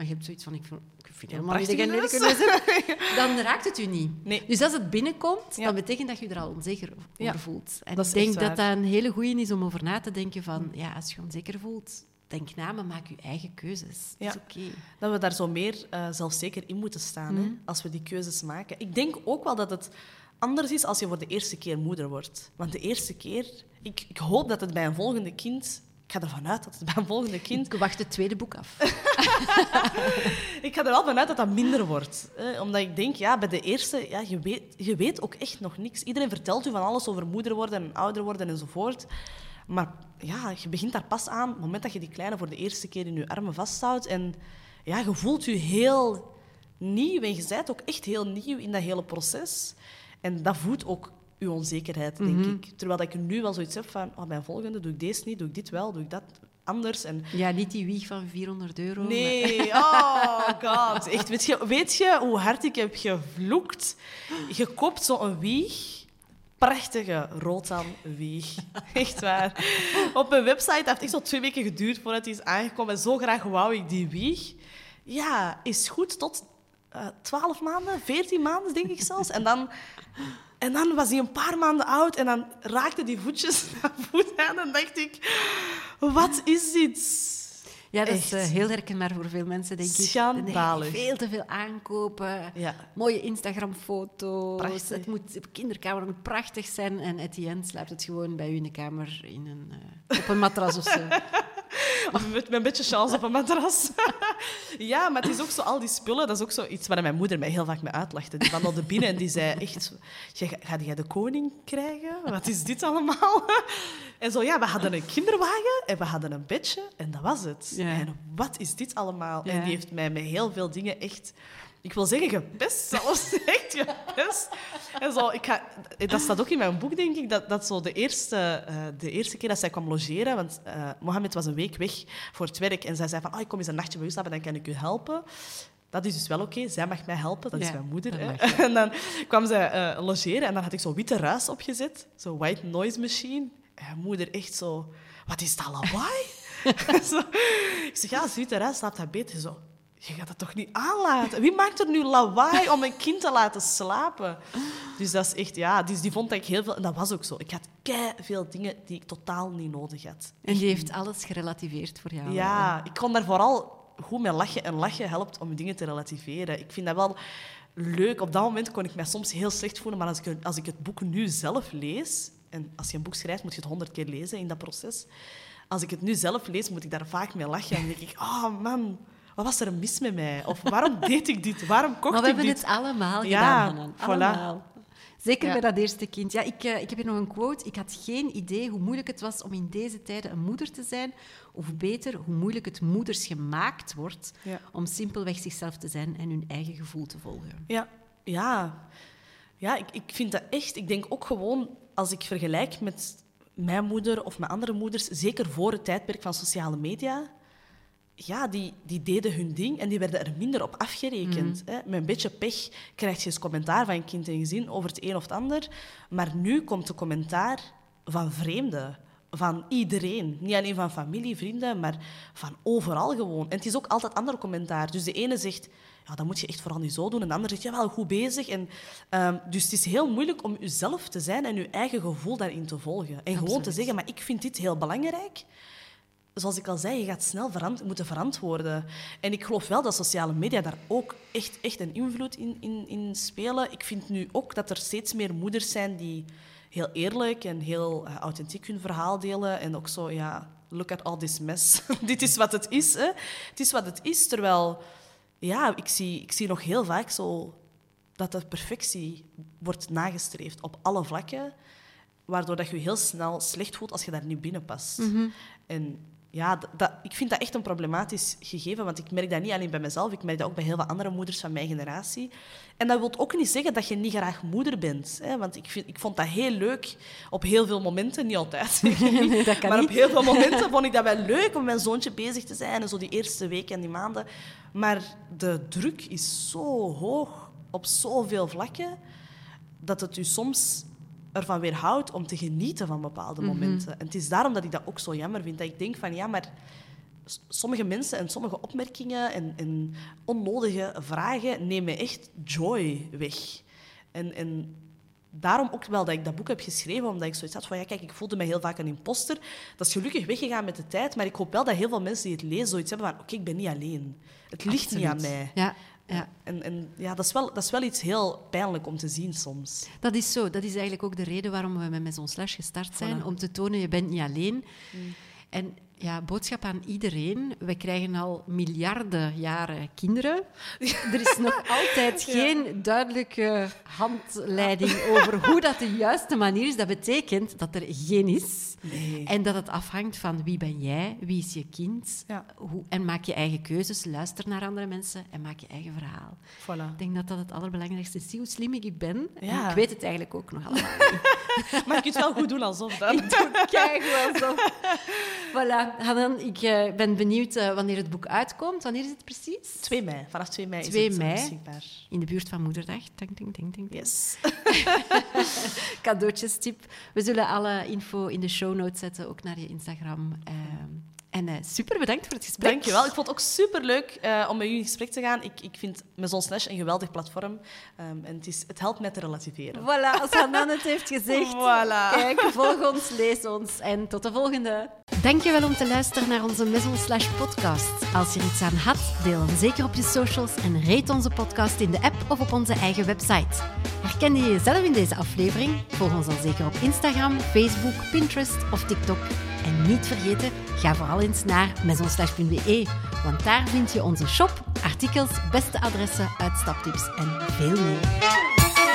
maar je hebt zoiets van, ik vind helemaal niet dat je een hebt, dan raakt het u niet. Nee. Dus als het binnenkomt, dan betekent dat je je er al onzeker over voelt. En ik denk dat dat een hele goede is om over na te denken van, ja, als je onzeker voelt, denk na, maar maak je eigen keuzes. Ja. Dat is oké. Dat we daar zo meer uh, zelfzeker in moeten staan hè, mm. als we die keuzes maken. Ik denk ook wel dat het anders is als je voor de eerste keer moeder wordt. Want de eerste keer... Ik, ik hoop dat het bij een volgende kind... Ik ga ervan uit dat het bij een volgende kind... Ik wacht het tweede boek af. ik ga er wel vanuit dat dat minder wordt. Omdat ik denk, ja, bij de eerste... Ja, je, weet, je weet ook echt nog niks. Iedereen vertelt u van alles over moeder worden en ouder worden enzovoort. Maar ja, je begint daar pas aan op het moment dat je die kleine voor de eerste keer in je armen vasthoudt. En ja, je voelt je heel nieuw en je bent ook echt heel nieuw in dat hele proces. En dat voedt ook je onzekerheid, denk mhm. ik. Terwijl ik nu wel zoiets heb van, oh, mijn volgende doe ik deze niet, doe ik dit wel, doe ik dat anders. En... Ja, niet die wieg van 400 euro. Nee, oh god. Echt, weet je, weet je hoe hard ik heb gevloekt? Je koopt zo'n wieg prachtige rotan wieg. Echt waar. Op mijn website heeft het echt zo twee weken geduurd voordat hij is aangekomen. En zo graag wou ik die wieg. Ja, is goed tot uh, eh, 12 maanden, 14 maanden denk ik zelfs. En dan, en dan was hij een paar maanden oud en dan raakte die voetjes naar voet aan. En dacht ik, wat is dit? Ja, dat is uh, heel herkenbaar voor veel mensen, denk ik. Schandalig. veel te veel aankopen. Ja. Mooie Instagram-foto's. Het moet, de kinderkamer moet prachtig zijn. En Etienne slaapt het gewoon bij u in de kamer in een, uh, op een matras of zo. Of met, met een beetje chance op een matras. ja, maar het is ook zo, al die spullen, dat is ook zo iets waar mijn moeder mij heel vaak mee uitlachte. Die wandelde binnen en die zei echt, ga jij de koning krijgen? Wat is dit allemaal? en zo, ja, we hadden een kinderwagen en we hadden een bedje en dat was het. Ja. En wat is dit allemaal? Ja. En die heeft mij met heel veel dingen echt... Ik wil zeggen gepest, zelfs echt gepest. En zo, ik ga, dat staat ook in mijn boek, denk ik, dat, dat zo de eerste, eh, de eerste keer dat zij kwam logeren, want eh Mohammed was een week weg voor het werk en zij zei van, oh, ik kom eens een nachtje bij u slapen, dan kan ik u helpen. Dat is dus wel oké, zij mag mij helpen, dat is mijn moeder. dat hè. mag En dan kwam zij eh, logeren en dan had ik zo witte ruis opgezet, zo white noise machine. En mijn moeder echt zo, wat is dat lawaai? zo, ik zeg, ja, als witte ruis slaapt hij beter. Zo, je gaat dat toch niet aanlaten? Wie maakt er nu lawaai om een kind te laten slapen? Dus dat is echt, ja, dus die vond dat ik heel veel... En dat was ook zo. Ik had veel dingen die ik totaal niet nodig had. En die heeft alles gerelativeerd voor jou. Ja, ik kon daar vooral goed mee lachen. En lachen helpt om dingen te relativeren. Ik vind dat wel leuk. Op dat moment kon ik mij soms heel slecht voelen. Maar als ik, als ik het boek nu zelf lees... En als je een boek schrijft, moet je het honderd keer lezen in dat proces. Als ik het nu zelf lees, moet ik daar vaak mee lachen. En dan denk ik, oh man, wat was er mis met mij? Of waarom deed ik dit? Waarom kocht Maar we ik hebben dit? het allemaal Ja, gedaan, Hanan. voilà. Allemaal. Zeker Ja. bij dat eerste kind. Ja, ik, eh, ik heb hier nog een quote. Ik had geen idee hoe moeilijk het was om in deze tijden een moeder te zijn. Of beter, hoe moeilijk het moeders gemaakt wordt Ja. om simpelweg zichzelf te zijn en hun eigen gevoel te volgen. Ja, ja. ja ik, ik vind dat echt... Ik denk ook gewoon, als ik vergelijk met mijn moeder of met andere moeders, zeker voor het tijdperk van sociale media, ja, die, die deden hun ding en die werden er minder op afgerekend. Hè. Met een beetje pech krijg je eens commentaar van je kind en gezin over het een of het ander. Maar nu komt de commentaar van vreemden. Van iedereen. Niet alleen van familie, vrienden, maar van overal gewoon. En het is ook altijd ander commentaar. Dus de ene zegt, ja, dat moet je echt vooral niet zo doen. En de ander zegt, ja, wel goed bezig. En, ehm, dus het is heel moeilijk om jezelf te zijn en je eigen gevoel daarin te volgen. En gewoon te zeggen, maar ik vind dit heel belangrijk zoals ik al zei, je gaat snel verant moeten verantwoorden. En ik geloof wel dat sociale media daar ook echt, echt een invloed in, in, in spelen. Ik vind nu ook dat er steeds meer moeders zijn die heel eerlijk en heel eh, authentiek hun verhaal delen. En ook zo, ja, look at all this mess. Dit is wat het is, hè. Het is wat het is, terwijl... Ja, ik zie, ik zie nog heel vaak zo dat de perfectie wordt nagestreefd op alle vlakken waardoor dat je je heel snel slecht voelt als je daar niet binnen past. En ja, dat, ik vind dat echt een problematisch gegeven, want ik merk dat niet alleen bij mezelf, ik merk dat ook bij heel veel andere moeders van mijn generatie. En dat wil ook niet zeggen dat je niet graag moeder bent, hè, want ik, vind, ik vond dat heel leuk op heel veel momenten, niet altijd, Nee, dat kan maar niet. op heel veel momenten vond ik dat wel leuk om met mijn zoontje bezig te zijn en zo die eerste weken en die maanden. Maar de druk is zo hoog op zoveel vlakken dat het u soms ervan weerhoudt om te genieten van bepaalde momenten. En het is daarom dat ik dat ook zo jammer vind. Dat ik denk van ja, maar sommige mensen en sommige opmerkingen en, en onnodige vragen nemen echt joy weg. En, en daarom ook wel dat ik dat boek heb geschreven, omdat ik zoiets had van ja, kijk, ik voelde me heel vaak een imposter. Dat is gelukkig weggegaan met de tijd, maar ik hoop wel dat heel veel mensen die het lezen zoiets hebben van oké, ik ben niet alleen. Het ligt niet aan mij. Ja, ja. En, en ja, dat is, wel, dat is wel iets heel pijnlijk om te zien soms. Dat is zo. Dat is eigenlijk ook de reden waarom we met Maison Slash gestart zijn. Voilà. Om te tonen, je bent niet alleen. En ja, boodschap aan iedereen. We krijgen al miljarden jaren kinderen. Er is nog altijd geen duidelijke handleiding over hoe dat de juiste manier is. Dat betekent dat er geen is. Nee. En dat het afhangt van wie ben jij, wie is je kind. Ja. Hoe, en maak je eigen keuzes, luister naar andere mensen en maak je eigen verhaal. Voilà. Ik denk dat dat het allerbelangrijkste is. Zie hoe slim ik ben. Ja. ik weet het eigenlijk ook nog allemaal. Maar je kunt het wel goed doen alsof dan. Kijk wel zo. Voilà, Hanan, ik eh, ben benieuwd eh, wanneer het boek uitkomt. Wanneer is het precies? 2 mei. Vanaf 2 mei 2 is het eh, mei. beschikbaar. In de buurt van Moederdag. Ding, ding, ding, ding. Yes. Cadeautjes-tip. We zullen alle info in de show notes zetten, ook naar je Instagram. Ehm, en eh, super bedankt voor het gesprek. Dankjewel. Ik vond het ook superleuk eh om met u in gesprek te gaan. Ik, ik vind Maison Slash een geweldig platform. Ehm, en het, is, het helpt mij te relativeren. Voilà, als Hanan het heeft gezegd. Voilà. Kijk, volg ons, lees ons en tot de volgende. Dankjewel om te luisteren naar onze Maison Slash podcast. Als je er iets aan had, deel hem zeker op je socials en rate onze podcast in de app of op onze eigen website. Herkende je jezelf in deze aflevering? Volg ons dan zeker op Instagram, Facebook, Pinterest of TikTok. En niet vergeten, Ga vooral eens naar maisonslash.be, want daar vind je onze shop, artikels, beste adressen, uitstaptips en veel meer.